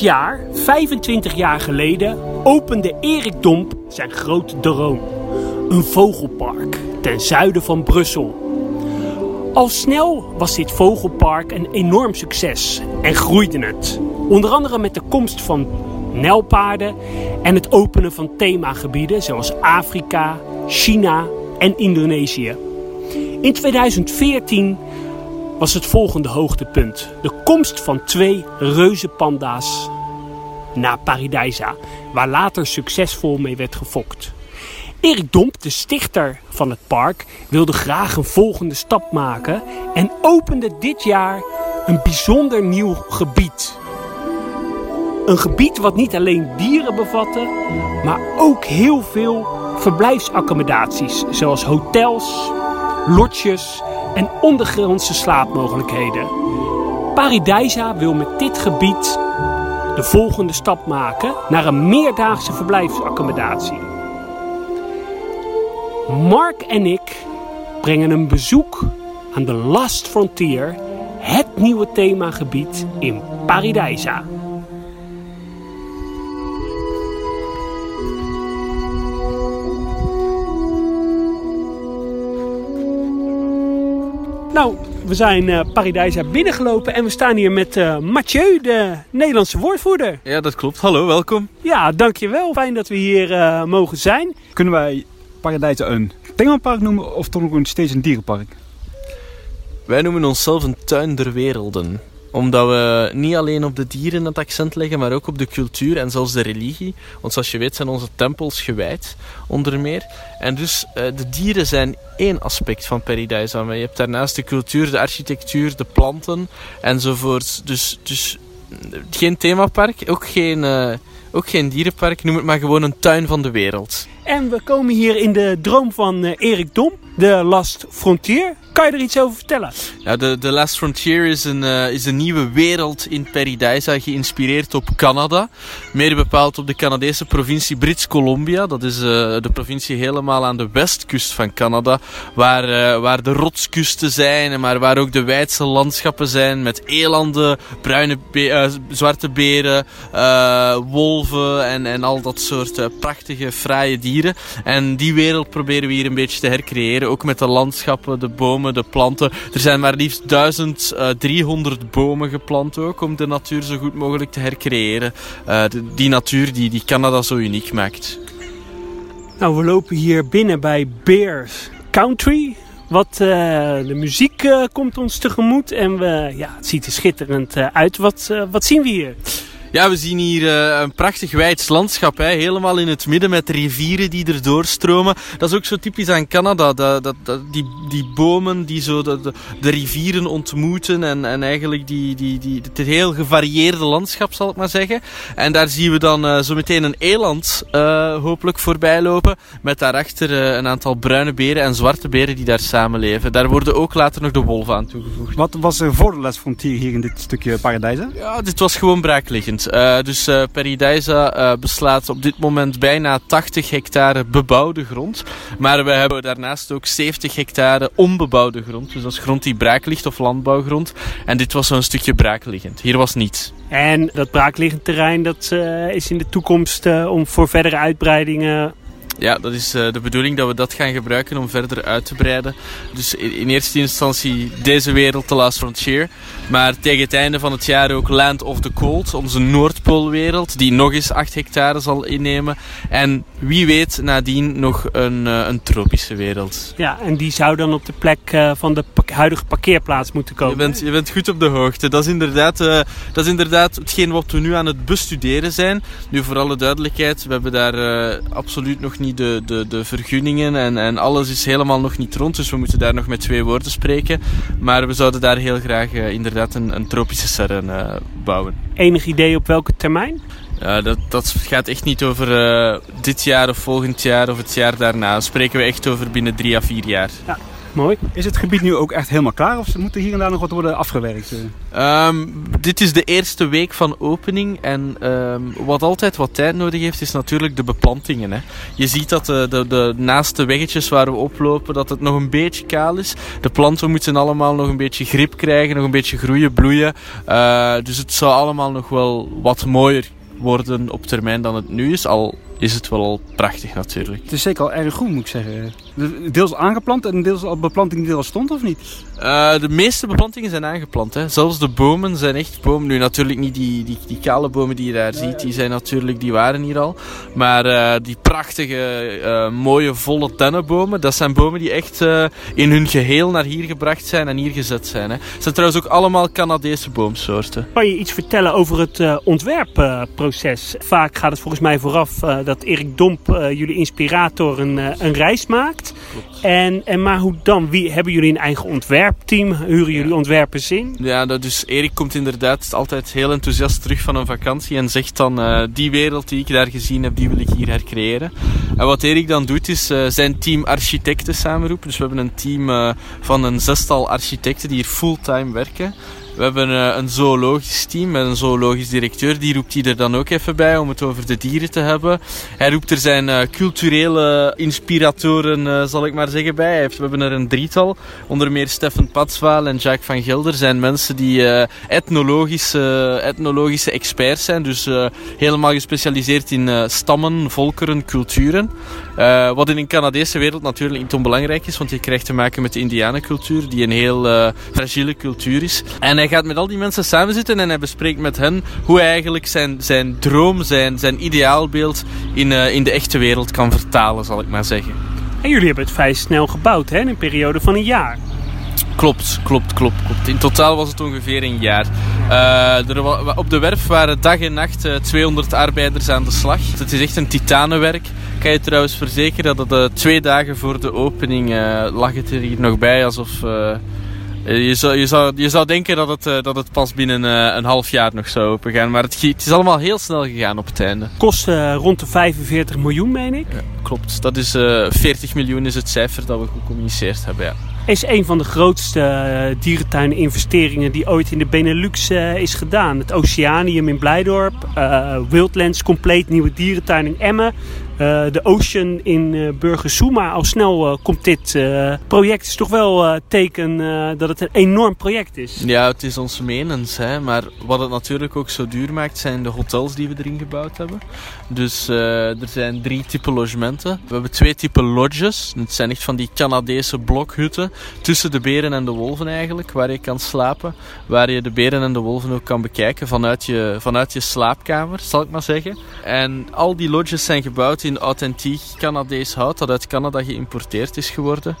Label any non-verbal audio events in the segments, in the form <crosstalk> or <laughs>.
jaar, 25 jaar geleden, opende Erik Domp zijn grote droom. Een vogelpark ten zuiden van Brussel. Al snel was dit vogelpark een enorm succes en groeide het. Onder andere met de komst van nijlpaarden en het openen van themagebieden zoals Afrika, China en Indonesië. In 2014 was het volgende hoogtepunt. De komst van twee reuzenpanda's naar Paradijsa, waar later succesvol mee werd gefokt. Erik Domp, de stichter van het park, wilde graag een volgende stap maken en opende dit jaar een bijzonder nieuw gebied. Een gebied wat niet alleen dieren bevatte, maar ook heel veel verblijfsaccommodaties, zoals hotels, lodges en ondergrondse slaapmogelijkheden. Paradijsa wil met dit gebied de volgende stap maken naar een meerdaagse verblijfsaccommodatie. Mark en ik brengen een bezoek aan de Last Frontier, het nieuwe themagebied in Paradijsa. Nou, we zijn uh, Paradijsa binnengelopen en we staan hier met uh, Mathieu, de Nederlandse woordvoerder. Ja, dat klopt. Hallo, welkom. Ja, dankjewel. Fijn dat we hier uh, mogen zijn. Kunnen wij Paradijsa een themapark noemen of toch nog steeds een dierenpark? Wij noemen onszelf een tuin der werelden omdat we niet alleen op de dieren het accent leggen, maar ook op de cultuur en zelfs de religie. Want zoals je weet zijn onze tempels gewijd, onder meer. En dus uh, de dieren zijn één aspect van Paradise. Je hebt daarnaast de cultuur, de architectuur, de planten enzovoort. Dus, dus geen themapark, ook geen, uh, ook geen dierenpark. Noem het maar gewoon een tuin van de wereld. En we komen hier in de droom van uh, Erik Dom, de Last Frontier. Kan je er iets over vertellen? Ja, de, de Last Frontier is een, uh, is een nieuwe wereld in Paradise, geïnspireerd op Canada. Meer bepaald op de Canadese provincie Brits Columbia. Dat is uh, de provincie helemaal aan de westkust van Canada. Waar, waar de rotskusten zijn, maar waar ook de wijdse landschappen zijn. Met elanden, bruine zwarte beren, wolven en, en al dat soort prachtige, fraaie dieren. En die wereld proberen we hier een beetje te hercreëren. Ook met de landschappen, de bomen de planten. Er zijn maar liefst 1300 bomen geplant ook, om de natuur zo goed mogelijk te hercreëren. Uh, die natuur die, die Canada zo uniek maakt. Nou, we lopen hier binnen bij Bears Country. Wat, uh, de muziek komt ons tegemoet en we, ja, het ziet er schitterend uit. Wat, wat zien we hier? Ja, we zien hier uh, een prachtig wijds landschap. Hè? Helemaal in het midden met rivieren die er doorstromen. Dat is ook zo typisch aan Canada. Dat, dat, dat die, die bomen die zo de, de, de, rivieren ontmoeten. En, en eigenlijk die, die, die, het heel gevarieerde landschap, zal ik maar zeggen. En daar zien we dan uh, zo meteen een eland uh, hopelijk voorbij lopen. Met daarachter een aantal bruine beren en zwarte beren die daar samenleven. Daar worden ook later nog de wolven aan toegevoegd. Wat was er voor de les frontier hier in dit stukje paradijs? Ja, dit was gewoon braakliggend. Uh, dus uh, beslaat op dit moment bijna 80 hectare bebouwde grond. Maar we hebben daarnaast ook 70 hectare onbebouwde grond. Dus dat is grond die braak ligt of landbouwgrond. En dit was zo'n stukje braakliggend. Hier was niets. En dat braakliggend terrein dat, is in de toekomst om voor verdere uitbreidingen ja, dat is uh, de bedoeling dat we dat gaan gebruiken om verder uit te breiden. Dus in, eerste instantie deze wereld, de Last Frontier. Maar tegen het einde van het jaar ook Land of the Cold, onze Noordpoolwereld, die nog eens 8 hectare zal innemen. En wie weet nadien nog een, uh, een tropische wereld. Ja, en die zou dan op de plek uh, van de huidige parkeerplaats moeten komen. Je bent, je bent goed op de hoogte. Dat is, inderdaad, dat is inderdaad hetgeen wat we nu aan het bestuderen zijn. Nu voor alle duidelijkheid, we hebben daar absoluut nog niet de, de, de vergunningen en, en alles is helemaal nog niet rond. Dus we moeten daar nog met twee woorden spreken. Maar we zouden daar heel graag uh, inderdaad een, een tropische serre uh, bouwen. Enig idee op welke termijn? Dat, dat gaat echt niet over uh, dit jaar of volgend jaar of het jaar daarna. Dan spreken we echt over binnen drie à vier jaar. Ja. Mooi. Is het gebied nu ook echt helemaal klaar of moet er hier en daar nog wat worden afgewerkt? Ehm, dit is de eerste week van opening en ehm, wat altijd wat tijd nodig heeft is natuurlijk de beplantingen. Hè. Je ziet dat de, de, de naaste weggetjes waar we oplopen dat het nog een beetje kaal is. De planten moeten allemaal nog een beetje grip krijgen, nog een beetje groeien, bloeien. Uh, dus het zou allemaal nog wel wat mooier worden op termijn dan het nu is. Al is het wel al prachtig natuurlijk. Het is zeker al erg goed moet ik zeggen. Deels aangeplant en deels al beplanting die er al stond of niet? Uh, de meeste beplantingen zijn aangeplant. Hè. Zelfs de bomen zijn echt bomen. Nu natuurlijk niet die, die, die kale bomen die je daar ziet. Die zijn natuurlijk, die waren hier al. Maar uh, die prachtige, uh, mooie, volle dennenbomen. Dat zijn bomen die echt in hun geheel naar hier gebracht zijn en hier gezet zijn. Hè. Het zijn trouwens ook allemaal Canadese boomsoorten. Kan je iets vertellen over het ontwerpproces? Vaak gaat het volgens mij vooraf dat Erik Domp, uh, jullie inspirator, een, uh, een reis maakt. En, en maar hoe dan? Wie, hebben jullie een eigen ontwerpteam? Huren jullie ontwerpers in? Ja, dat dus Erik komt inderdaad altijd heel enthousiast terug van een vakantie en zegt dan uh, die wereld die ik daar gezien heb, die wil ik hier hercreëren. En wat Erik dan doet is zijn team architecten samenroepen. Dus we hebben een team van een zestal architecten die hier fulltime werken. We hebben uh, een zoologisch team met een zoologisch directeur. Die roept hij er dan ook even bij om het over de dieren te hebben. Hij roept er zijn uh, culturele inspiratoren, uh, zal ik maar zeggen, bij. We hebben er een drietal. Onder meer Stefan Patswaal en Jacques van Gelder zijn mensen die etnologische, etnologische experts zijn. Dus helemaal gespecialiseerd in stammen, volkeren, culturen. wat in een Canadese wereld natuurlijk niet onbelangrijk is, want je krijgt te maken met de indianencultuur, die een heel fragiele cultuur is. En gaat met al die mensen samenzitten en hij bespreekt met hen hoe hij eigenlijk zijn, zijn droom, zijn, zijn ideaalbeeld in, uh, in de echte wereld kan vertalen, zal ik maar zeggen. En jullie hebben het vrij snel gebouwd, hè? in een periode van een jaar. Klopt, klopt, klopt, klopt. In totaal was het ongeveer een jaar. Uh, er, op de werf waren dag en nacht uh, 200 arbeiders aan de slag. Het is echt een titanenwerk. Ik kan je trouwens verzekeren dat het uh, twee dagen voor de opening lag het er hier nog bij alsof eh, je zou, je, zou, je zou denken dat het, uh, dat het pas binnen uh, een half jaar nog zou open gaan. Maar het, het, is allemaal heel snel gegaan op het einde. Kost rond de 45 miljoen, meen ik? Ja, klopt. Dat is 40 miljoen is het cijfer dat we gecommuniceerd hebben, ja. Is een van de grootste dierentuininvesteringen die ooit in de Benelux is gedaan. Het Oceanium in Blijdorp, Wildlands compleet nieuwe dierentuin in Emmen. Uh, de Ocean in Burgersoe. Maar al snel uh, komt dit project. is toch wel teken dat het een enorm project is. Ja, het is ons menens. Hè. Maar wat het natuurlijk ook zo duur maakt, zijn de hotels die we erin gebouwd hebben. Dus er zijn drie typen logementen. We hebben twee typen lodges. Het zijn echt van die Canadese blokhutten. Tussen de beren en de wolven eigenlijk. Waar je kan slapen. Waar je de beren en de wolven ook kan bekijken vanuit je, vanuit je slaapkamer, zal ik maar zeggen. En al die lodges zijn gebouwd in authentiek Canadees hout dat uit Canada geïmporteerd is geworden.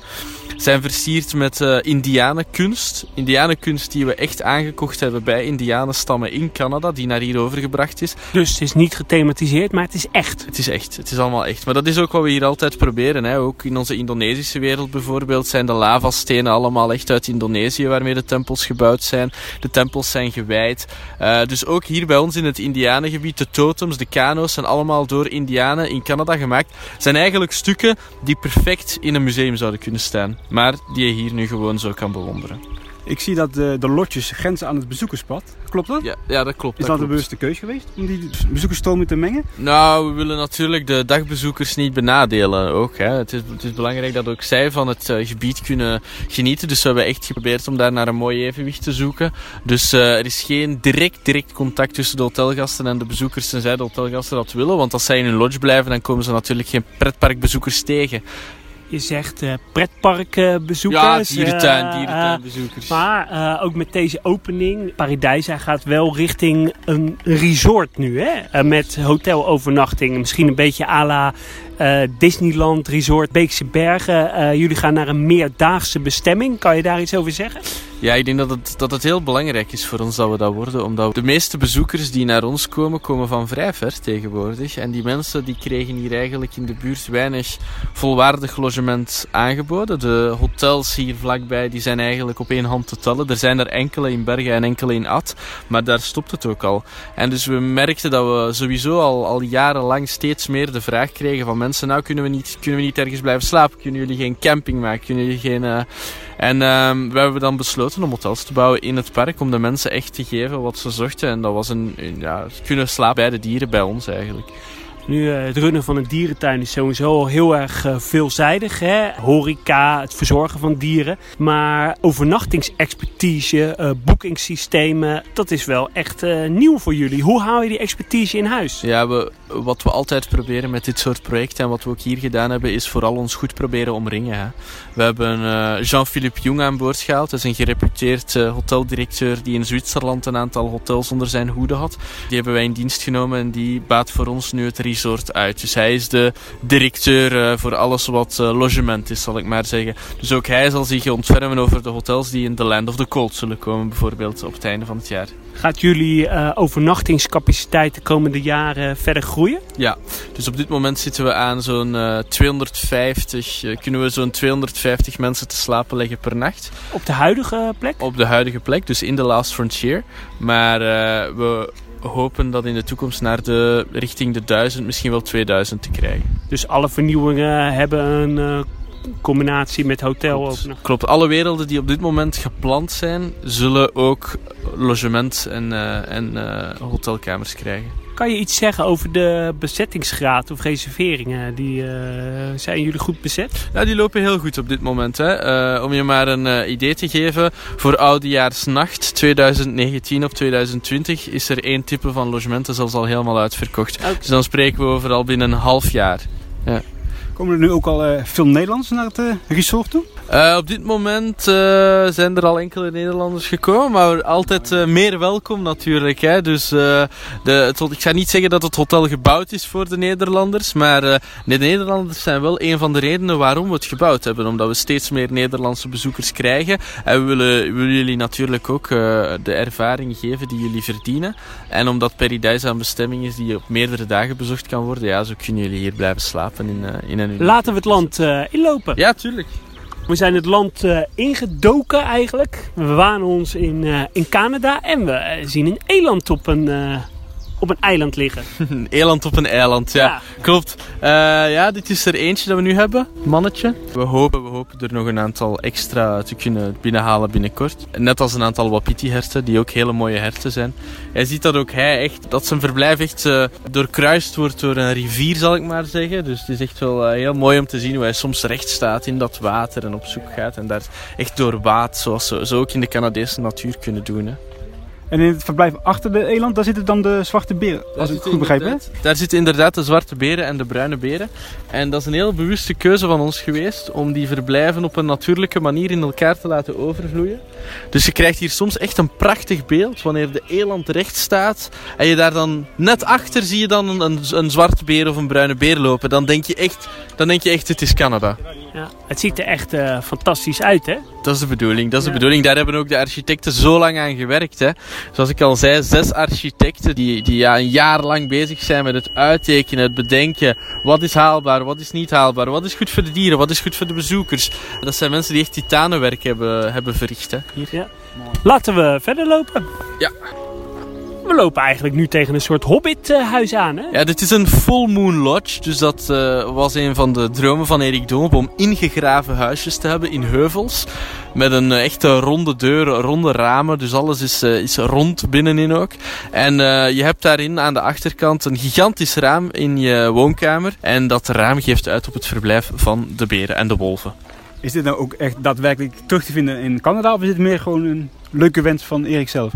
Zijn versierd met uh, indianenkunst. Indianenkunst die we echt aangekocht hebben bij indianenstammen in Canada, die naar hier overgebracht is. Dus het is niet gethematiseerd, maar het is echt. Het is echt, het is allemaal echt. Maar dat is ook wat we hier altijd proberen. Hè. Ook in onze Indonesische wereld bijvoorbeeld zijn de lavastenen allemaal echt uit Indonesië waarmee de tempels gebouwd zijn. De tempels zijn gewijd. Uh, dus ook hier bij ons in het indianengebied, de totems, de kano's zijn allemaal door indianen in Canada Canada gemaakt, zijn eigenlijk stukken die perfect in een museum zouden kunnen staan. Maar die je hier nu gewoon zo kan bewonderen. Ik zie dat de, de lotjes grenzen aan het bezoekerspad. Klopt dat? Ja, ja dat klopt. Is dat, dat een bewuste keuze geweest om die bezoekersstromen te mengen? Nou, we willen natuurlijk de dagbezoekers niet benadelen ook. Hè. Het, is, het is belangrijk dat ook zij van het uh, gebied kunnen genieten. Dus we hebben echt geprobeerd om daar naar een mooi evenwicht te zoeken. Dus uh, er is geen direct, direct contact tussen de hotelgasten en de bezoekers tenzij de hotelgasten dat willen. Want als zij in hun lodge blijven, dan komen ze natuurlijk geen pretparkbezoekers tegen. Je zegt uh, pretparkbezoekers. Ja, dierentuin, uh, dierentuinbezoekers. maar uh, ook met deze opening, Paradijsa gaat wel richting een resort nu. Hè? met hotelovernachting. Misschien een beetje à la Disneyland Resort Beekse Bergen. jullie gaan naar een meerdaagse bestemming. Kan je daar iets over zeggen? Ja, ik denk dat het, dat het heel belangrijk is voor ons dat we dat worden. Omdat de meeste bezoekers die naar ons komen, komen van vrij ver tegenwoordig. En die mensen die kregen hier eigenlijk in de buurt weinig volwaardig logement aangeboden. De hotels hier vlakbij die zijn eigenlijk op één hand te tellen. Er zijn er enkele in Bergen en enkele in Ad. Maar daar stopt het ook al. En dus we merkten dat we sowieso al, al jarenlang steeds meer de vraag kregen van mensen. Nou, kunnen we niet, kunnen we niet ergens blijven slapen? Kunnen jullie geen camping maken? Kunnen jullie geen... Uh... En uh, we hebben dan besloten om hotels te bouwen in het park. Om de mensen echt te geven wat ze zochten. En dat was een, een ja, kunnen slapen bij de dieren bij ons eigenlijk. Nu, het runnen van een dierentuin is sowieso heel erg veelzijdig. Hè? Horeca, het verzorgen van dieren. Maar overnachtingsexpertise, boekingssystemen, dat is wel echt nieuw voor jullie. Hoe haal je die expertise in huis? Ja, we, wat we altijd proberen met dit soort projecten en wat we ook hier gedaan hebben, is vooral ons goed proberen omringen. Hè. We hebben Jean-Philippe Jung aan boord gehaald. Dat is een gereputeerd hoteldirecteur die in Zwitserland een aantal hotels onder zijn hoede had. Die hebben wij in dienst genomen en die baat voor ons nu het resort uit. Dus hij is de directeur voor alles wat logement is, zal ik maar zeggen. Dus ook hij zal zich ontfermen over de hotels die in The Land of the Cold zullen komen, bijvoorbeeld op het einde van het jaar. Gaat jullie uh, overnachtingscapaciteit de komende jaren verder groeien? Ja, dus op dit moment zitten we aan zo'n uh, 250, uh, kunnen we zo'n 250 mensen te slapen leggen per nacht. Op de huidige plek? Op de huidige plek, dus in de Last Frontier. Maar we hopen dat in de toekomst naar de richting de 1000, misschien wel 2000 te krijgen. Dus alle vernieuwingen hebben een combinatie met hotel Klopt. Klopt. Alle werelden die op dit moment gepland zijn, zullen ook logement en, uh, en uh, hotelkamers krijgen. Kan je iets zeggen over de bezettingsgraad of reserveringen? Die, uh, zijn jullie goed bezet? Ja, die lopen heel goed op dit moment. Hè. om je maar een idee te geven, voor Oudejaarsnacht 2019 of 2020 is er één type van logementen zelfs al helemaal uitverkocht. Okay. Dus dan spreken we over al binnen een half jaar. Ja. Komen er nu ook al uh, veel Nederlanders naar het uh, resort toe? Uh, op dit moment zijn er al enkele Nederlanders gekomen, maar altijd meer welkom natuurlijk. Hè. Dus de, het, ik ga niet zeggen dat het hotel gebouwd is voor de Nederlanders, maar de Nederlanders zijn wel een van de redenen waarom we het gebouwd hebben. Omdat we steeds meer Nederlandse bezoekers krijgen. En we willen, willen jullie natuurlijk ook de ervaring geven die jullie verdienen. En omdat Paradise een bestemming is die op meerdere dagen bezocht kan worden, ja, zo kunnen jullie hier blijven slapen in, in een Laten we het land uh, inlopen. Ja, tuurlijk. We zijn het land uh, ingedoken eigenlijk. We waren ons in, uh, in Canada en we zien een eland op een, op een eiland liggen. <laughs> een eland op een eiland, ja. ja. Klopt. ja, dit is er eentje dat we nu hebben, mannetje. We hopen, we hopen er nog een aantal extra te kunnen binnenhalen binnenkort. Net als een aantal wapiti-herten, die ook hele mooie herten zijn. Hij ziet dat ook hij echt, dat zijn verblijf echt uh, doorkruist wordt door een rivier, zal ik maar zeggen. Dus het is echt wel uh, heel mooi om te zien hoe hij soms recht staat in dat water en op zoek gaat. En daar echt door waat, zoals ze zo ook in de Canadese natuur kunnen doen. Hè. En in het verblijf achter de eland, daar zitten dan de zwarte beren, als ik het goed begrijp. Hè? Daar zitten inderdaad de zwarte beren en de bruine beren. En dat is een heel bewuste keuze van ons geweest om die verblijven op een natuurlijke manier in elkaar te laten overvloeien. Dus je krijgt hier soms echt een prachtig beeld wanneer de eland recht staat en je daar dan net achter zie je dan een, een, een zwarte beer of een bruine beer lopen. Dan denk je echt, dan denk je echt het is Canada. Ja, het ziet er echt uh, fantastisch uit, hè? Dat is de bedoeling. Dat is ja. de bedoeling. Daar hebben ook de architecten zo lang aan gewerkt. Hè. Zoals ik al zei, zes architecten die, die ja, een jaar lang bezig zijn met het uittekenen, het bedenken. Wat is haalbaar, wat is niet haalbaar, wat is goed voor de dieren, wat is goed voor de bezoekers. Dat zijn mensen die echt titanenwerk hebben, hebben verricht. Hè, hier. Ja. Laten we verder lopen. Ja. We lopen eigenlijk nu tegen een soort hobbithuis aan, hè? Ja, dit is een full moon lodge. Dus dat uh, was een van de dromen van Erik Doop om ingegraven huisjes te hebben in heuvels. Met een uh, echte ronde deur, ronde ramen. Dus alles is, uh, is rond binnenin ook. En je hebt daarin aan de achterkant een gigantisch raam in je woonkamer. En dat raam geeft uit op het verblijf van de beren en de wolven. Is dit nou ook echt daadwerkelijk terug te vinden in Canada? Of is dit meer gewoon een leuke wens van Erik zelf?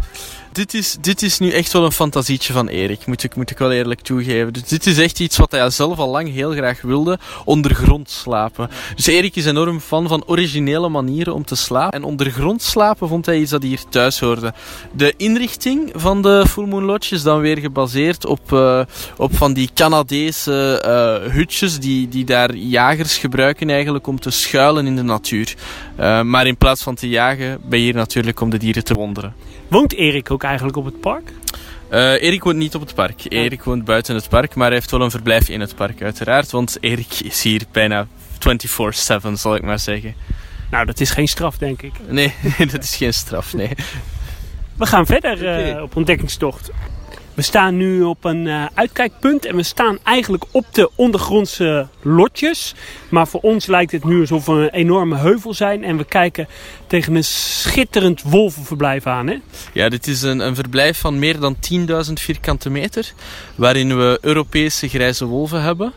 Dit is, dit is nu echt wel een fantasietje van Erik, moet ik, moet ik wel eerlijk toegeven. Dus dit is echt iets wat hij zelf al lang heel graag wilde, ondergrond slapen. Dus Erik is enorm fan van originele manieren om te slapen. En ondergrond slapen vond hij iets dat hier thuis hoorde. De inrichting van de Full Moon Lodge is dan weer gebaseerd op, uh, op van die Canadese uh, hutjes die, die daar jagers gebruiken eigenlijk om te schuilen in de natuur. Uh, maar in plaats van te jagen, ben je hier natuurlijk om de dieren te wonderen. Woont Erik ook eigenlijk op het park? Uh, Erik woont niet op het park. Erik woont buiten het park, maar hij heeft wel een verblijf in het park uiteraard. Want Erik is hier bijna 24-7, zal ik maar zeggen. Nou, dat is geen straf, denk ik. Nee, <laughs> dat is geen straf, nee. We gaan verder uh, op ontdekkingstocht. We staan nu op een uh, uitkijkpunt en we staan eigenlijk op de ondergrondse lotjes. Maar voor ons lijkt het nu alsof we een enorme heuvel zijn en we kijken tegen een schitterend wolvenverblijf aan. Hè? Ja, dit is een, een verblijf van meer dan 10.000 vierkante meter, waarin we Europese grijze wolven hebben.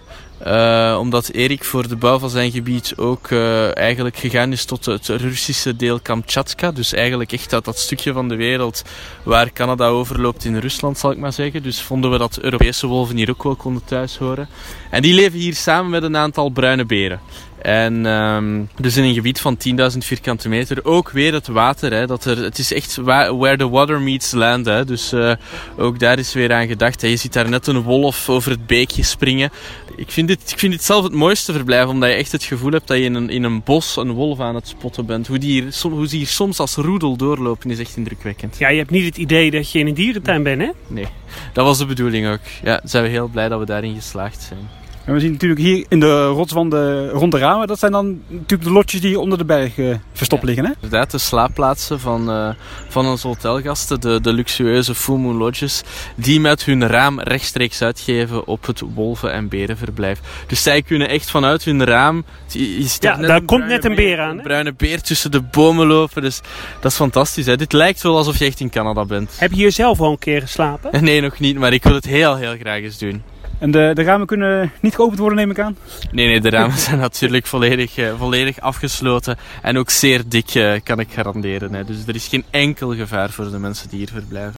Uh, omdat Erik voor de bouw van zijn gebied ook uh, eigenlijk gegaan is tot het Russische deel Kamchatka. Dus eigenlijk echt uit dat stukje van de wereld waar Canada overloopt in Rusland, zal ik maar zeggen. Dus vonden we dat Europese wolven hier ook wel konden thuis horen. En die leven hier samen met een aantal bruine beren. En um, dus in een gebied van 10.000 vierkante meter. Ook weer het water. Hè, dat er, het is echt where the water meets land. Hè, dus uh, ook daar is weer aan gedacht. Hè. Je ziet daar net een wolf over het beekje springen. Ik vind, dit, ik vind dit zelf het mooiste verblijf. Omdat je echt het gevoel hebt dat je in een, in een bos een wolf aan het spotten bent. Hoe, die hier, hoe ze hier soms als roedel doorlopen is echt indrukwekkend. Ja, je hebt niet het idee dat je in een dierentuin bent hè? Nee, dat was de bedoeling ook. Ja, zijn we heel blij dat we daarin geslaagd zijn. En we zien natuurlijk hier in de rotswanden rond de ramen, dat zijn dan natuurlijk de lotjes die onder de berg uh, verstopt liggen. Hè? Inderdaad, de slaapplaatsen van, uh, van onze hotelgasten, de, de luxueuze Full Moon Lodges, die met hun raam rechtstreeks uitgeven op het wolven- en berenverblijf. Dus zij kunnen echt vanuit hun raam. Je, je ja, daar komt net een beer aan. Een bruine beer tussen de bomen lopen. Dus dat is fantastisch. Hè? Dit lijkt wel alsof je echt in Canada bent. Heb je hier zelf al een keer geslapen? <laughs> Nee, nog niet, maar ik wil het heel, heel graag eens doen. En de, de ramen kunnen niet geopend worden, neem ik aan? Nee, nee de ramen <laughs> zijn natuurlijk volledig, uh, volledig afgesloten. En ook zeer dik, uh, kan ik garanderen. Hè. Dus er is geen enkel gevaar voor de mensen die hier verblijven.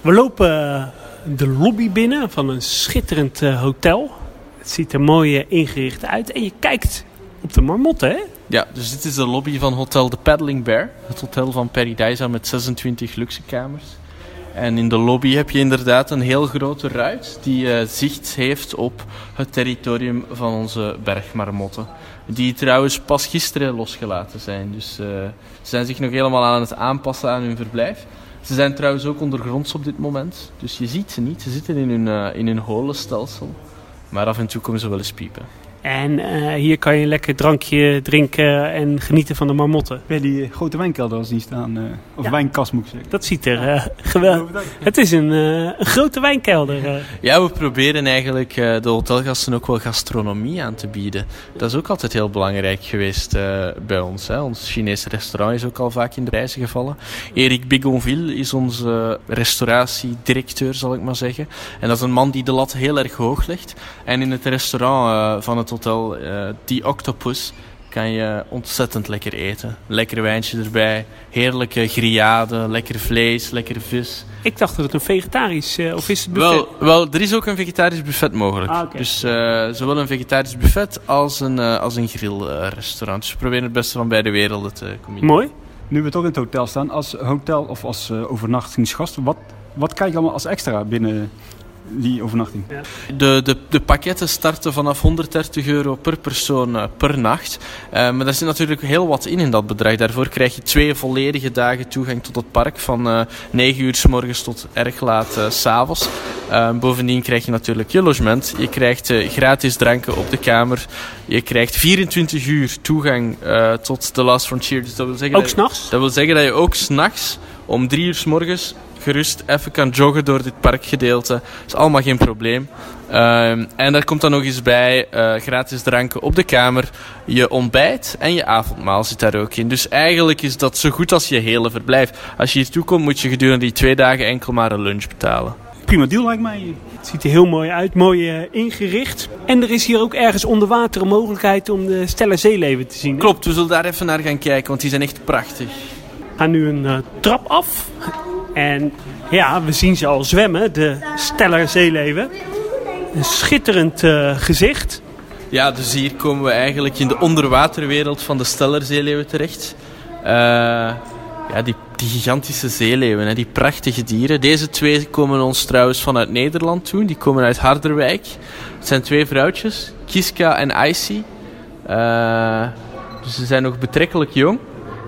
We lopen eh, de lobby binnen van een schitterend hotel. Het ziet er mooi ingericht uit. En je kijkt op de marmotten, hè? Ja, dus dit is de lobby van Hotel de Paddling Bear. Het hotel van Paradise met 26 luxe kamers. En in de lobby heb je inderdaad een heel grote ruit die uh, zicht heeft op het territorium van onze bergmarmotten. Die trouwens pas gisteren losgelaten zijn. Dus uh, ze zijn zich nog helemaal aan het aanpassen aan hun verblijf. Ze zijn trouwens ook ondergronds op dit moment. Dus je ziet ze niet. Ze zitten in hun, uh, in hun holenstelsel. Maar af en toe komen ze wel eens piepen. En uh, hier kan je een lekker drankje drinken en genieten van de marmotten. Bij die grote wijnkelder als die staan. Uh, of ja. wijnkast moet ik zeggen. Dat ziet er uh, geweldig Het is een, een grote wijnkelder. Ja, we proberen eigenlijk de hotelgasten ook wel gastronomie aan te bieden. Dat is ook altijd heel belangrijk geweest bij ons. Hè. Ons Chinese restaurant is ook al vaak in de prijzen gevallen. Eric Bigonville is onze restauratiedirecteur, zal ik maar zeggen. En dat is een man die de lat heel erg hoog legt. En in het restaurant van het hotel, uh, die Octopus, kan je ontzettend lekker eten. Lekker wijntje erbij, heerlijke grillade, lekker vlees, lekker vis. Ik dacht dat het een vegetarisch uh, of is het buffet? Wel, wel, er is ook een vegetarisch buffet mogelijk. Ah, okay. Dus uh, zowel een vegetarisch buffet als een, uh, als een grillrestaurant. Dus we proberen het beste van beide werelden te combineren. Mooi. Nu we toch in het hotel staan, als hotel of als overnachtingsgast, wat, wat krijg je allemaal als extra binnen die overnachting. Ja. De, de, de pakketten starten vanaf 130 euro per persoon uh, per nacht. Uh, maar daar zit natuurlijk heel wat in in dat bedrag. Daarvoor krijg je twee volledige dagen toegang tot het park. Van uh, eh, 9 uur s morgens tot erg laat s s'avonds. bovendien krijg je natuurlijk je logement. Je krijgt gratis dranken op de kamer. Je krijgt 24 uur toegang tot The Last Frontier. Dus dat wil zeggen ook s'nachts? Dat wil zeggen dat je ook s'nachts om 3 uur s morgens gerust even kan joggen door dit parkgedeelte. Dat is allemaal geen probleem. Um, en daar komt dan nog eens bij uh, gratis dranken op de kamer. Je ontbijt en je avondmaal zit daar ook in. Dus eigenlijk is dat zo goed als je hele verblijf. Als je hier toe komt, moet je gedurende die twee dagen enkel maar een lunch betalen. Prima deal lijkt mij. Het ziet er heel mooi uit, mooi uh, ingericht. En er is hier ook ergens onder water een mogelijkheid om de Stellar Zeeleven te zien. Hè? Klopt, we zullen daar even naar gaan kijken, want die zijn echt prachtig. We gaan nu een uh, trap af en ja, we zien ze al zwemmen, de steller zeeleven. Een schitterend uh, gezicht. Ja, dus hier komen we eigenlijk in de onderwaterwereld van de stellerzeeleeuwen terecht. Uh, ja, die, die gigantische zeeleeuwen, hè, die prachtige dieren. Deze twee komen ons trouwens vanuit Nederland toe. Die komen uit Harderwijk. Het zijn twee vrouwtjes, Kiska en Icy. Dus ze zijn nog betrekkelijk jong.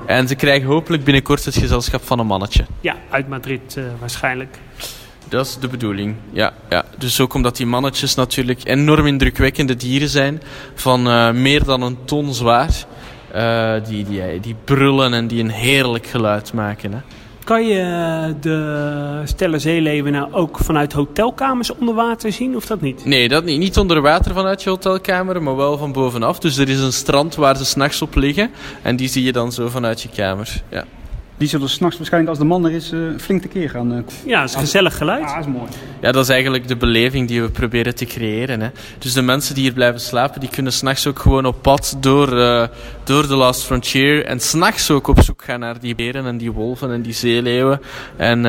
En ze krijgen hopelijk binnenkort het gezelschap van een mannetje. Ja, uit Madrid uh, waarschijnlijk. Dat is de bedoeling, ja, ja. Dus ook omdat die mannetjes natuurlijk enorm indrukwekkende dieren zijn, van uh, meer dan een ton zwaar. Uh, die, die, die brullen en die een heerlijk geluid maken. Hè. Kan je de stellen zeeleven nou ook vanuit hotelkamers onder water zien of dat niet? Nee, dat niet. Niet onder water vanuit je hotelkamer, maar wel van bovenaf. Dus er is een strand waar ze s'nachts op liggen en die zie je dan zo vanuit je kamer. Ja. Die zullen s'nachts waarschijnlijk als de man er is uh, flink tekeer gaan. Uh, ja, dat is een gezellig geluid. Ja, dat is mooi. Ja, dat is eigenlijk de beleving die we proberen te creëren. Hè. Dus de mensen die hier blijven slapen, die kunnen s'nachts ook gewoon op pad door, uh, door de Last Frontier. En s'nachts ook op zoek gaan naar die beren en die wolven en die zeeleeuwen. En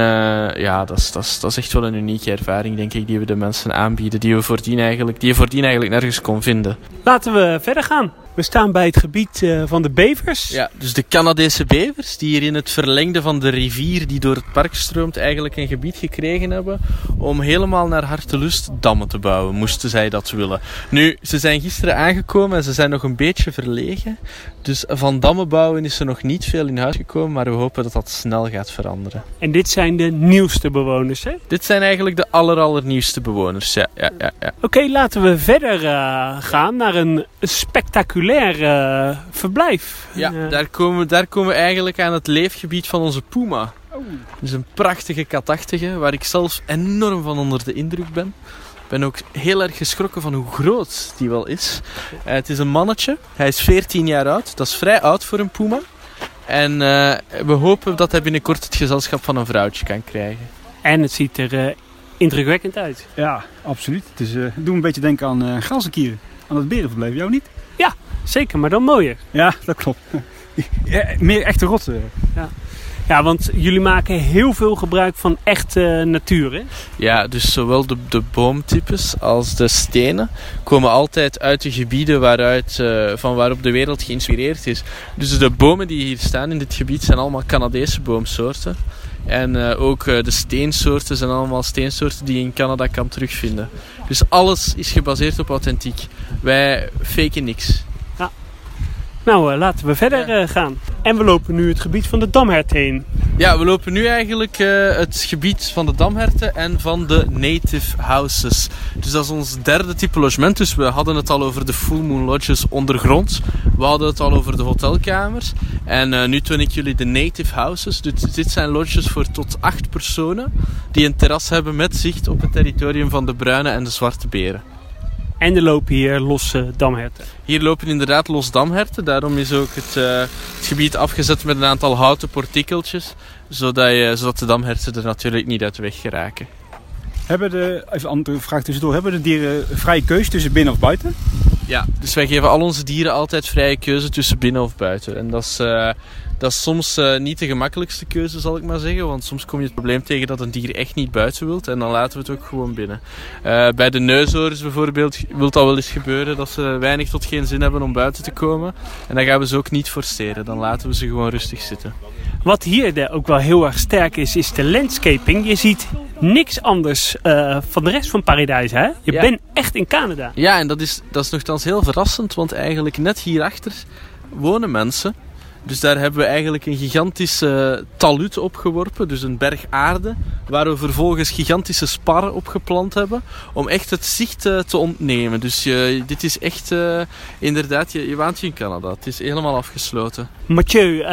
ja, dat is, dat, is, dat is echt wel een unieke ervaring, denk ik, die we de mensen aanbieden. Die, we voordien eigenlijk, die je voordien eigenlijk nergens kon vinden. Laten we verder gaan. We staan bij het gebied uh, van de bevers. Ja, dus de Canadese bevers die hier in het verlengde van de rivier die door het park stroomt eigenlijk een gebied gekregen hebben om helemaal naar hartelust dammen te bouwen, moesten zij dat willen. Nu, ze zijn gisteren aangekomen en ze zijn nog een beetje verlegen. Dus van dammen bouwen is er nog niet veel in huis gekomen, maar we hopen dat dat snel gaat veranderen. En dit zijn de nieuwste bewoners, hè? Dit zijn eigenlijk de aller, allernieuwste bewoners, ja. ja, ja, ja. Oké, okay, laten we verder uh, gaan naar een spectaculair uh, verblijf. Ja, uh, daar, komen, daar komen we eigenlijk aan het leefgebied van onze puma. Oh. Dus een prachtige katachtige, waar ik zelf enorm van onder de indruk ben. Ik ben ook heel erg geschrokken van hoe groot die wel is. Uh, het is een mannetje. Hij is 14 jaar oud. Dat is vrij oud voor een puma. En uh, we hopen dat hij binnenkort het gezelschap van een vrouwtje kan krijgen. En het ziet er uh, indrukwekkend uit. Ja, absoluut. Het is, uh, doe een beetje denken aan uh, Ganzenkieren. Aan het berenverblijf. Jou niet? Zeker. Maar dan mooier. Ja, dat klopt. ja, meer echte rotsen. Ja. Ja, want jullie maken heel veel gebruik van echte natuur, hè? Ja, dus zowel de, de boomtypes als de stenen komen altijd uit de gebieden waaruit, uh, van waarop de wereld geïnspireerd is. Dus de bomen die hier staan in dit gebied zijn allemaal Canadese boomsoorten. En uh, ook uh, de steensoorten zijn allemaal steensoorten die je in Canada kan terugvinden. Dus alles is gebaseerd op authentiek. Wij faken niks. Nou, uh, laten we verder uh, gaan. En we lopen nu het gebied van de damherten heen. Ja, we lopen nu eigenlijk uh, het gebied van de damherten en van de native houses. Dus dat is ons derde type logement. Dus we hadden het al over de full moon lodges ondergrond. We hadden het al over de hotelkamers. En nu toon ik jullie de native houses. Dus dit zijn lodges voor tot acht personen die een terras hebben met zicht op het territorium van de bruine en de zwarte beren. En er lopen hier losse damherten. Hier lopen inderdaad los damherten. Daarom is ook het, uh, het, gebied afgezet met een aantal houten portikeltjes. Zodat, je, zodat de damherten er natuurlijk niet uit de weg geraken. Hebben de, even andere vraag tussendoor. Hebben de dieren vrije keuze tussen binnen of buiten? Ja, dus wij geven al onze dieren altijd vrije keuze tussen binnen of buiten. En dat is, uh, dat is soms uh, niet de gemakkelijkste keuze, zal ik maar zeggen. Want soms kom je het probleem tegen dat een dier echt niet buiten wilt. En dan laten we het ook gewoon binnen. Uh, bij de neushoorns bijvoorbeeld wil dat wel eens gebeuren dat ze weinig tot geen zin hebben om buiten te komen. En dan gaan we ze ook niet forceren. Dan laten we ze gewoon rustig zitten. Wat hier ook wel heel erg sterk is, is de landscaping. Je ziet niks anders uh, van de rest van Paradijs, hè? Je ja. bent echt in Canada. Ja, en dat is, dat is nogthans heel verrassend, want eigenlijk net hierachter wonen mensen dus daar hebben we eigenlijk een gigantische talud opgeworpen, dus een berg aarde, waar we vervolgens gigantische sparren opgeplant hebben, om echt het zicht uh, te ontnemen. Dus uh, dit is echt, uh, inderdaad, je, je waant je in Canada. Het is helemaal afgesloten. Mathieu,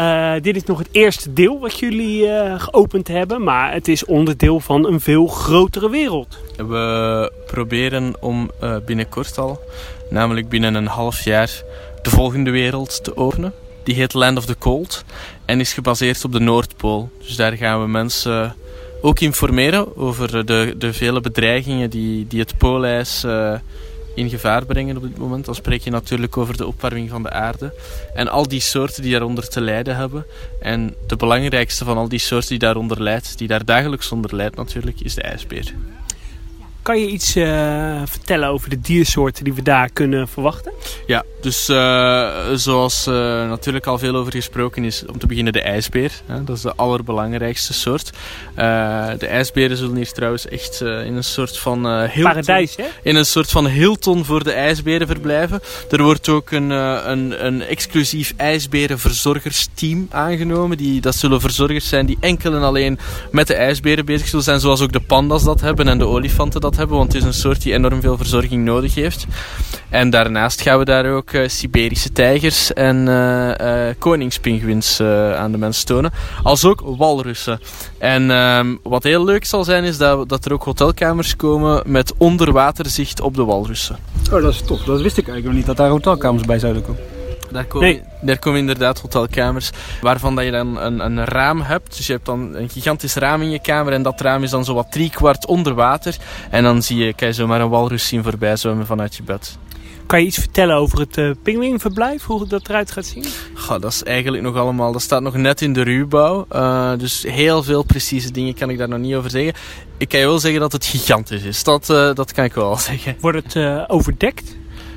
dit is nog het eerste deel wat jullie geopend hebben, maar het is onderdeel van een veel grotere wereld. We proberen om binnenkort al, namelijk binnen een half jaar, de volgende wereld te openen. Die heet Land of the Cold en is gebaseerd op de Noordpool. Dus daar gaan we mensen ook informeren over de, de vele bedreigingen die, die het poolijs uh, in gevaar brengen op dit moment. Dan spreek je natuurlijk over de opwarming van de aarde en al die soorten die daaronder te lijden hebben. En de belangrijkste van al die soorten die daaronder lijdt, die daar dagelijks onder lijdt natuurlijk, is de ijsbeer. Kan je iets uh, vertellen over de diersoorten die we daar kunnen verwachten? Ja, dus uh, zoals uh, natuurlijk al veel over gesproken is, om te beginnen de ijsbeer. Hè, dat is de allerbelangrijkste soort. de ijsberen zullen hier trouwens echt in een soort van Hilton, Paradijs, hè? In een soort van Hilton voor de ijsberen verblijven. Er wordt ook een, een, een exclusief ijsberenverzorgersteam aangenomen. Die, dat zullen verzorgers zijn die enkel en alleen met de ijsberen bezig zullen zijn, zoals ook de pandas dat hebben en de olifanten dat hebben, want het is een soort die enorm veel verzorging nodig heeft. En daarnaast gaan we daar ook uh, Siberische tijgers en uh, koningspinguïns aan de mensen tonen, als ook walrussen. En ehm, wat heel leuk zal zijn, is dat, dat er ook hotelkamers komen met onderwaterzicht op de walrussen. Oh, dat is tof. Dat wist ik eigenlijk nog niet, dat daar hotelkamers bij zouden komen. Daar komen, nee. daar komen inderdaad hotelkamers waarvan dat je dan een, een raam hebt. Dus je hebt dan een gigantisch raam in je kamer en dat raam is dan zo wat kwart onder water. En dan zie je, kan je zomaar een walrus zien voorbij zwemmen vanuit je bed. Kan je iets vertellen over het uh, pinguïnverblijf, hoe dat eruit gaat zien? Goh, dat is eigenlijk nog allemaal, dat staat nog net in de ruwbouw. Uh, dus heel veel precieze dingen kan ik daar nog niet over zeggen. Ik kan je wel zeggen dat het gigantisch is, dat, uh, dat kan ik wel <laughs> zeggen. Wordt het overdekt?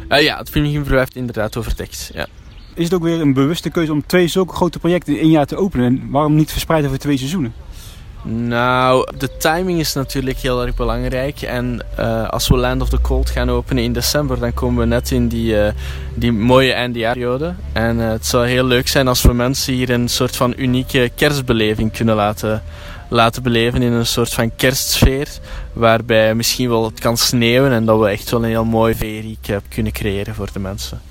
ja, het pinguïnverblijf inderdaad overdekt, ja is het ook weer een bewuste keuze om twee zulke grote projecten in één jaar te openen? En waarom niet verspreid over twee seizoenen? Nou, de timing is natuurlijk heel erg belangrijk. En uh, als we Land of the Cold gaan openen in december, dan komen we net in die, uh, die mooie eindjaarperiode. En uh, het zou heel leuk zijn als we mensen hier een soort van unieke kerstbeleving kunnen laten, laten beleven. In een soort van kerstsfeer. Waarbij misschien wel het kan sneeuwen en dat we echt wel een heel mooi feeriek kunnen creëren voor de mensen.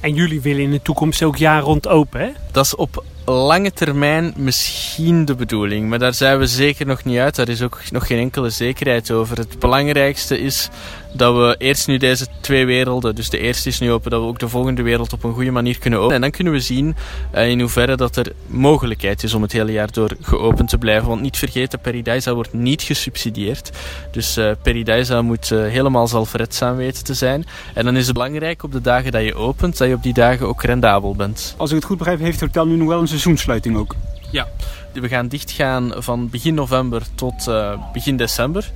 En jullie willen in de toekomst ook jaar rond open, hè? Dat is op lange termijn misschien de bedoeling. Maar daar zijn we zeker nog niet uit. Daar is ook nog geen enkele zekerheid over. Het belangrijkste is dat we eerst nu deze twee werelden, dus de eerste is nu open, dat we ook de volgende wereld op een goede manier kunnen openen. En dan kunnen we zien uh, in hoeverre dat er mogelijkheid is om het hele jaar door geopend te blijven. Want niet vergeten, Paradisa wordt niet gesubsidieerd. Dus uh, moet uh, helemaal zelfredzaam weten te zijn. En dan is het belangrijk op de dagen dat je opent, dat je op die dagen ook rendabel bent. Als ik het goed begrijp, heeft het hotel nu nog wel een seizoensluiting ook? Ja, we gaan dichtgaan van begin november tot uh, begin december.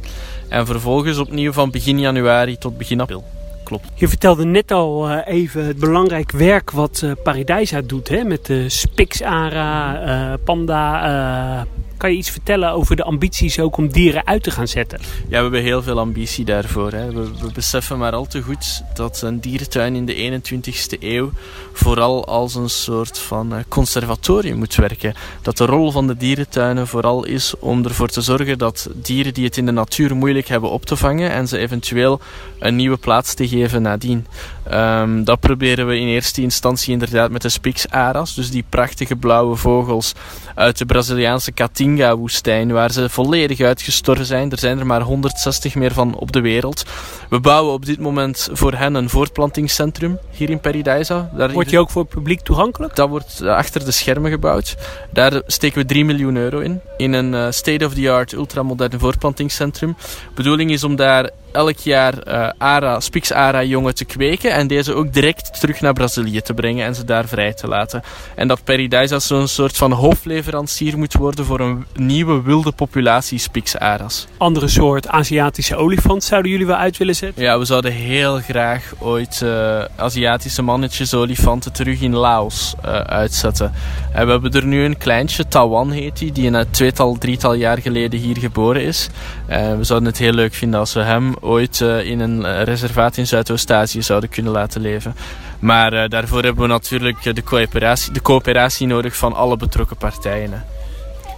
En vervolgens opnieuw van begin januari tot begin april. Klopt. Je vertelde net al uh, even het belangrijk werk wat uh, Paradijsa doet. Hè? Met de Spix-ARA, Panda, kan je iets vertellen over de ambities ook om dieren uit te gaan zetten? Ja, we hebben heel veel ambitie daarvoor. Hè. We, we, beseffen maar al te goed dat een dierentuin in de 21ste eeuw vooral als een soort van eh, conservatorium moet werken. Dat de rol van de dierentuinen vooral is om ervoor te zorgen dat dieren die het in de natuur moeilijk hebben op te vangen en ze eventueel een nieuwe plaats te geven nadien. Um, dat proberen we in eerste instantie inderdaad met de Spix-aras, dus die prachtige blauwe vogels uit de Braziliaanse Caatinga-woestijn, waar ze volledig uitgestorven zijn. Er zijn er maar 160 meer van op de wereld. We bouwen op dit moment voor hen een voortplantingscentrum hier in Paradisa. Daar wordt die ook voor het publiek toegankelijk? Dat wordt achter de schermen gebouwd. Daar steken we 3 miljoen euro in. In een uh, state-of-the-art ultramoderne voortplantingscentrum. De bedoeling is om daar elk jaar uh, ARA, Spix ARA jongen te kweken en deze ook direct terug naar Brazilië te brengen en ze daar vrij te laten. En dat Paradise als zo'n soort van hoofdleverancier moet worden voor een nieuwe wilde populatie Spix Aras. Andere soort Aziatische olifant zouden jullie wel uit willen zetten? Ja, we zouden heel graag ooit uh, Aziatische mannetjes olifanten terug in Laos uh, uitzetten. En we hebben er nu een kleintje, Tawan heet die, die een tweetal, drietal jaar geleden hier geboren is. We zouden het heel leuk vinden als we hem ooit uh, in een eh, reservaat in Zuidoost-Azië zouden kunnen laten leven. Maar uh, daarvoor hebben we natuurlijk de coöperatie, de coöperatie nodig van alle betrokken partijen.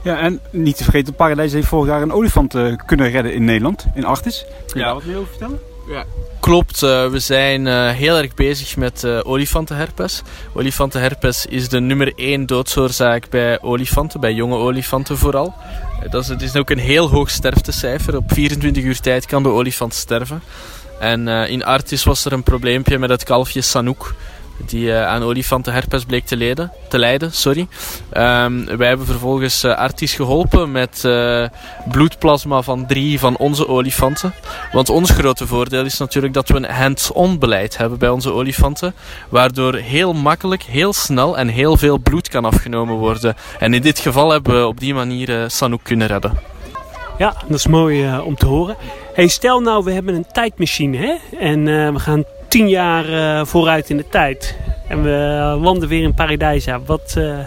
Ja, en niet te vergeten, Paradijs heeft vorig jaar een olifant kunnen redden in Nederland, in Artis. Kun je daar wat meer over vertellen? Ja, klopt. Uh, we zijn uh, heel erg bezig met olifantenherpes. Olifantenherpes is de nummer één doodsoorzaak bij olifanten, bij jonge olifanten vooral. Dat is, het is ook een heel hoog sterftecijfer. Op 24 uur tijd kan de olifant sterven. En in Artis was er een probleempje met het kalfje Sanook die uh, aan olifantenherpes bleek te, leden, te lijden. Sorry. Um, wij hebben vervolgens uh, Artis geholpen met uh, bloedplasma van drie van onze olifanten. Want ons grote voordeel is natuurlijk dat we een hands-on beleid hebben bij onze olifanten. Waardoor heel makkelijk, heel snel en heel veel bloed kan afgenomen worden. En in dit geval hebben we op die manier Sanook kunnen redden. Ja, dat is mooi om te horen. Hey, stel nou, we hebben een tijdmachine hè? en eh, we gaan tien jaar eh, vooruit in de tijd. En we landen weer in Paradijsa. Wat eh,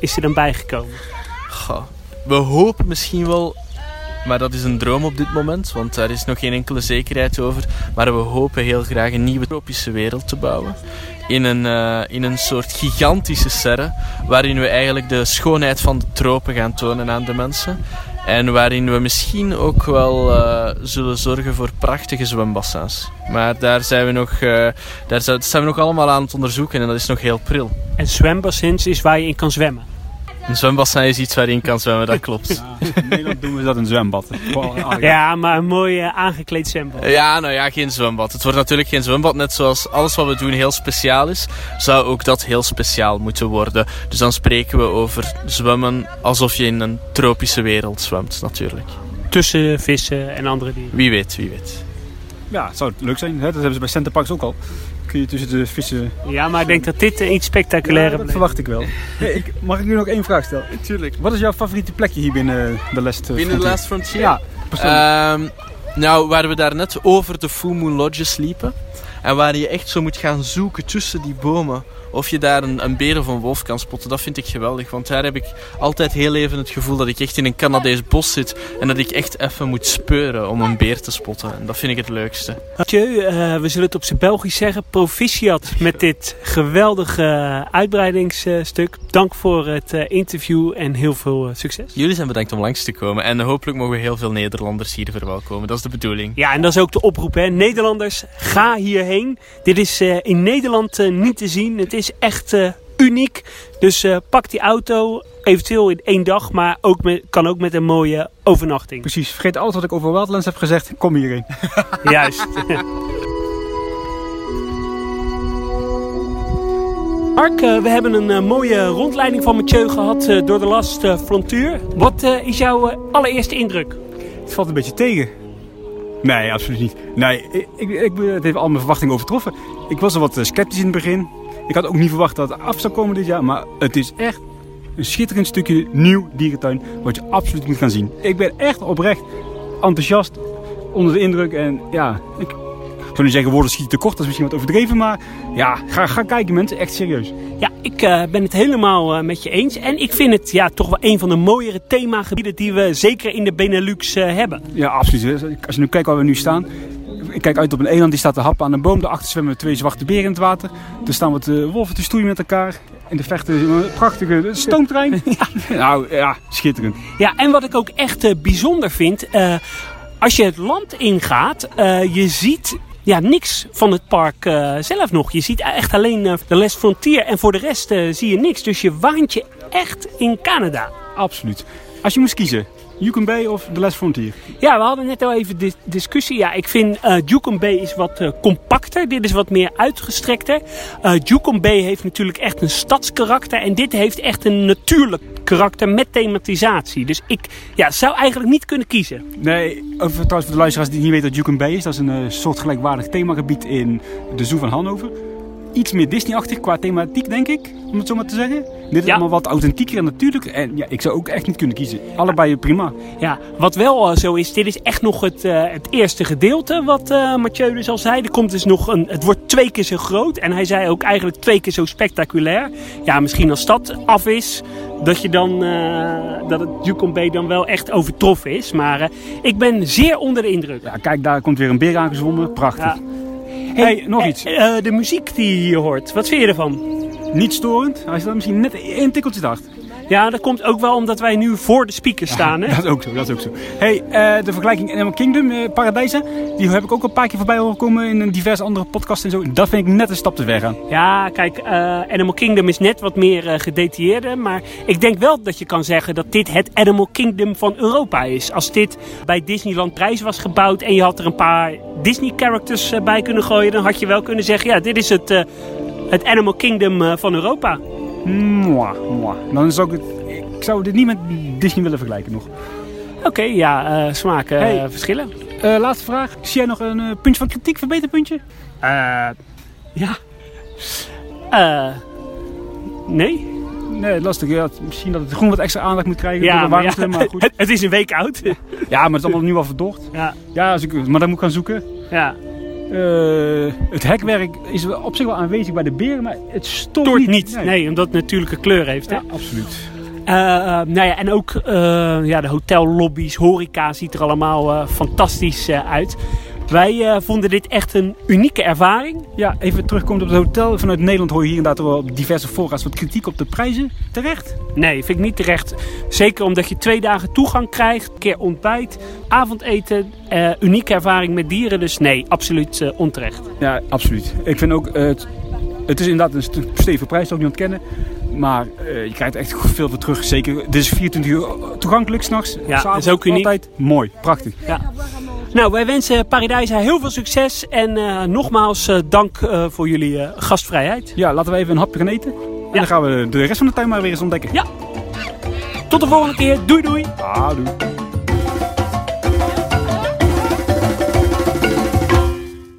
is er dan bijgekomen? Goh, we hopen misschien wel, maar dat is een droom op dit moment, want daar is nog geen enkele zekerheid over. Maar we hopen heel graag een nieuwe tropische wereld te bouwen. In een, eh, in een soort gigantische serre, waarin we eigenlijk de schoonheid van de tropen gaan tonen aan de mensen. En waarin we misschien ook wel eh, zullen zorgen voor prachtige zwembassins. Maar daar zijn we nog, eh, daar zijn zijn we nog allemaal aan het onderzoeken en dat is nog heel pril. En zwembassins is waar je in kan zwemmen. Een zwembassin is iets waarin je kan zwemmen, dat klopt. Ja, in Nederland doen we dat een zwembad. Ah, Ja, maar een mooi eh, aangekleed zwembad. Ja, nou ja, geen zwembad. Het wordt natuurlijk geen zwembad. Net zoals alles wat we doen heel speciaal is, zou ook dat heel speciaal moeten worden. Dus dan spreken we over zwemmen alsof je in een tropische wereld zwemt, natuurlijk. Tussen vissen en andere dieren. Wie weet, wie weet. Ja, het zou leuk zijn. Hè? Dat hebben ze bij Centerparks ook al. Kun je tussen de vissen... Ja, maar ik denk dat dit eh, iets spectaculairer dat blijft. verwacht ik wel. Hey, ik, mag ik nu nog één vraag stellen? Tuurlijk. Wat is jouw favoriete plekje hier binnen de Last eh, Binnen de Frontier? Last Frontier? Ja, persoonlijk. Ehm, nou, waar we daar net over de Full Moon Lodges liepen. En waar je echt zo moet gaan zoeken tussen die bomen. Of je daar een, een beer of een wolf kan spotten. Dat vind ik geweldig. Want daar heb ik altijd heel even het gevoel dat ik echt in een Canadees bos zit. En dat ik echt even moet speuren om een beer te spotten. En dat vind ik het leukste. Mathieu, eh, we zullen het op zijn Belgisch zeggen. Proficiat met dit geweldige uitbreidingsstuk. Dank voor het eh, interview en heel veel eh, succes. Jullie zijn bedankt om langs te komen. En hopelijk mogen we heel veel Nederlanders hier verwelkomen. Dat is de bedoeling. Ja, en dat is ook de oproep, hè. Nederlanders, ga hierheen. Dit is eh, in Nederland niet te zien. Het is echt eh, uniek. Dus eh, pak die auto, eventueel in één dag, maar ook met, kan ook met een mooie overnachting. Precies, vergeet alles wat ik over Wildlands heb gezegd. Kom hierheen. <laughs> <laughs> Juist. Mark, eh, we hebben een mooie rondleiding van Mathieu gehad eh, door de Last Frontier. Wat is jouw allereerste indruk? Het valt een beetje tegen. Nee, absoluut niet. Nee, ik, ik, ik, het heeft al mijn verwachtingen overtroffen. Ik was er wat sceptisch in het begin. Ik had ook niet verwacht dat het af zou komen dit jaar. Maar het is echt een schitterend stukje nieuw dierentuin. Wat je absoluut moet gaan zien. Ik ben echt oprecht enthousiast. Onder de indruk. En ja, ik, ik zou niet zeggen woorden schieten tekort. Dat is misschien wat overdreven. Maar ja, ga, ga kijken mensen. Echt serieus. Ja, ik eh, ben het helemaal eh, met je eens. En ik vind het ja, toch wel een van de mooiere themagebieden die we zeker in de Benelux eh, hebben. Ja, absoluut. Als je nu kijkt waar we nu staan. Ik kijk uit op een eland die staat te happen aan een boom. Daarachter zwemmen twee zwarte beren in het water. Er staan wat eh, wolven te stoeien met elkaar. In de vechten een prachtige stoomtrein. <laughs> Nou ja, schitterend. Ja, en wat ik ook echt eh, bijzonder vind, eh, als je het land ingaat, eh, je ziet ja, niks van het park eh, zelf nog. Je ziet echt alleen eh, de Les Frontier en voor de rest eh, zie je niks. Dus je waant je echt in Canada. Absoluut. Als je moest kiezen, Yukon Bay of The Last Frontier? Ja, we hadden net al even dis- discussie. Ja, ik vind eh Yukon Bay is wat eh, compacter. Dit is wat meer uitgestrekter. Eh Yukon Bay heeft natuurlijk echt een stadskarakter. En dit heeft echt een natuurlijk karakter met thematisatie. Dus ik ja, zou eigenlijk niet kunnen kiezen. Nee, over, trouwens voor de luisteraars die niet weten wat Yukon Bay is. Dat is een soort gelijkwaardig themagebied in de Zoo van Hannover. Iets meer Disney-achtig qua thematiek, denk ik. Om het zo maar te zeggen. Dit is Ja. allemaal wat authentieker en natuurlijk. En ja, ik zou ook echt niet kunnen kiezen. Allebei prima. Ja, wat wel eh, zo is, dit is echt nog het, eh, het eerste gedeelte wat eh Mathieu dus al zei. Er komt dus nog een, het wordt twee keer zo groot. En hij zei ook eigenlijk twee keer zo spectaculair. Ja, misschien als dat af is, dat je dan, dat het Yukon Bay dan wel echt overtroffen is. Maar ik ben zeer onder de indruk. Ja, kijk, daar komt weer een beer aangezwommen. Prachtig. Ja. Hey, nog eh, iets. eh, de muziek die je hier hoort, wat vind je ervan? Niet storend. Hij staat misschien net één tikkeltje hard. Ja, dat komt ook wel omdat wij nu voor de speakers staan. Hè? Dat is ook zo, dat is ook zo. Hey, eh, de vergelijking Animal Kingdom, eh, Paradijzen, die heb ik ook al een paar keer voorbij horen komen in een diverse andere podcasts en zo. Dat vind ik net een stap te ver gaan. Ja, kijk, eh, Animal Kingdom is net wat meer gedetailleerder. Maar ik denk wel dat je kan zeggen dat dit het Animal Kingdom van Europa is. Als dit bij Disneyland Prijs was gebouwd en je had er een paar Disney-characters bij kunnen gooien, dan had je wel kunnen zeggen: ja, dit is het, het Animal Kingdom van Europa. Mwah, mwah. Dan zou ik het, ik zou dit niet met Disney willen vergelijken nog. Oké, ja, eh, smaken eh, Hey. verschillen. Eh, laatste vraag. Zie jij nog een puntje van kritiek, verbeterpuntje? Eh, ja. Eh, nee. Nee, lastig. Ja, misschien dat het groen wat extra aandacht moet krijgen door Ja, de maar warmte, ja, maar goed. het, <laughs> het is een week oud. Ja, maar het is allemaal nu al verdocht. ja, Ja, als ik, maar dan moet ik gaan zoeken. ja. Eh, het hekwerk is op zich wel aanwezig bij de beren, maar het stoort, Toort niet. niet. Nee. omdat het natuurlijke kleur heeft. Hè? Ja, absoluut. Eh, nou ja, en ook ja, de hotellobby's, horeca ziet er allemaal fantastisch uit. Wij eh, vonden dit echt een unieke ervaring. Ja, even terugkomend op het hotel. Vanuit Nederland hoor je hier inderdaad wel op diverse fora's wat kritiek op de prijzen. Terecht. Nee, vind ik niet terecht. Zeker omdat je twee dagen toegang krijgt, een keer ontbijt, avondeten, eh, unieke ervaring met dieren. Dus nee, absoluut eh, onterecht. Ja, absoluut. Ik vind ook, het, het is inderdaad een st- stevige prijs, dat ook niet ontkennen. Maar eh, je krijgt echt veel voor terug. Zeker, dit is 24 uur toegankelijk s'nachts. Ja, S'avonds, is ook uniek. Altijd mooi, prachtig. Nou, wij wensen Paradijsa heel veel succes en eh, nogmaals eh, dank voor jullie gastvrijheid. Ja, laten we even een hapje gaan eten. En Ja. dan gaan we de rest van de tuin maar weer eens ontdekken. Ja. Tot de volgende keer. Doei doei. Ah, doei.